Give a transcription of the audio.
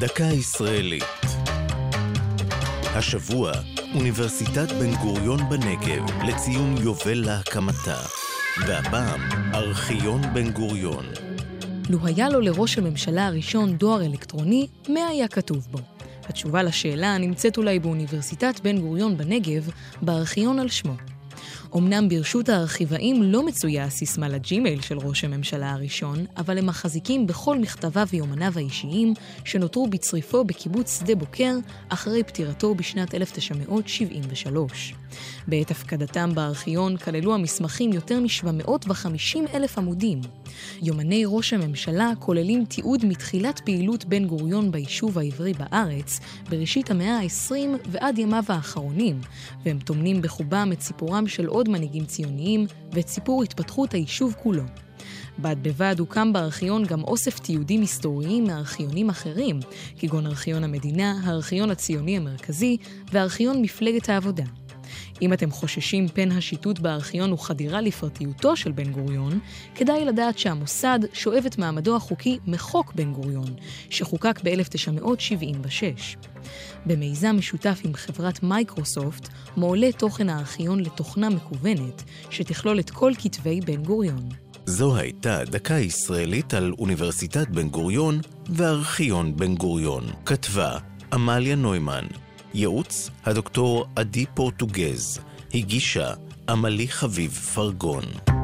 דקה ישראלית. השבוע, אוניברסיטת בן גוריון בנגב לציון יובל להקמתה. והפעם, ארכיון בן גוריון. לו היה לו לראש הממשלה הראשון דואר אלקטרוני, מה היה כתוב בו? התשובה לשאלה נמצאת אולי באוניברסיטת בן גוריון בנגב, בארכיון על שמו. אמנם ברשות הארכיבאים לא מצויה הסיסמה לג'ימייל של ראש הממשלה הראשון, אבל הם מחזיקים בכל מכתביו ויומניו האישיים שנותרו בצריפו בקיבוץ שדה בוקר אחרי פטירתו בשנת 1973. בעת הפקדתם בארכיון כללו המסמכים יותר מ-750 אלף עמודים. יומני ראש הממשלה כוללים תיעוד מתחילת פעילות בן גוריון ביישוב העברי בארץ, בראשית המאה ה-20 ועד ימיו האחרונים, והם טומנים בחובם את סיפורם של עוד מנהיגים ציוניים ואת סיפור התפתחות היישוב כולו. בד בבד הוקם בארכיון גם אוסף תיעודים היסטוריים מארכיונים אחרים, כגון ארכיון המדינה, הארכיון הציוני המרכזי וארכיון מפלגת העבודה. אם אתם חוששים פן השיטוט בארכיון חדירה לפרטיותו של בן גוריון, כדאי לדעת שהמוסד שואב את מעמדו החוקי מחוק בן גוריון, שחוקק ב-1976. במיזם משותף עם חברת מייקרוסופט, מועלה תוכן הארכיון לתוכנה מקוונת, שתכלול את כל כתבי בן גוריון. זו הייתה דקה ישראלית על אוניברסיטת בן גוריון וארכיון בן גוריון. כתבה עמליה נוימן. ייעוץ הדוקטור עדי פורטוגז. הגישה עמלי חביב פרגון.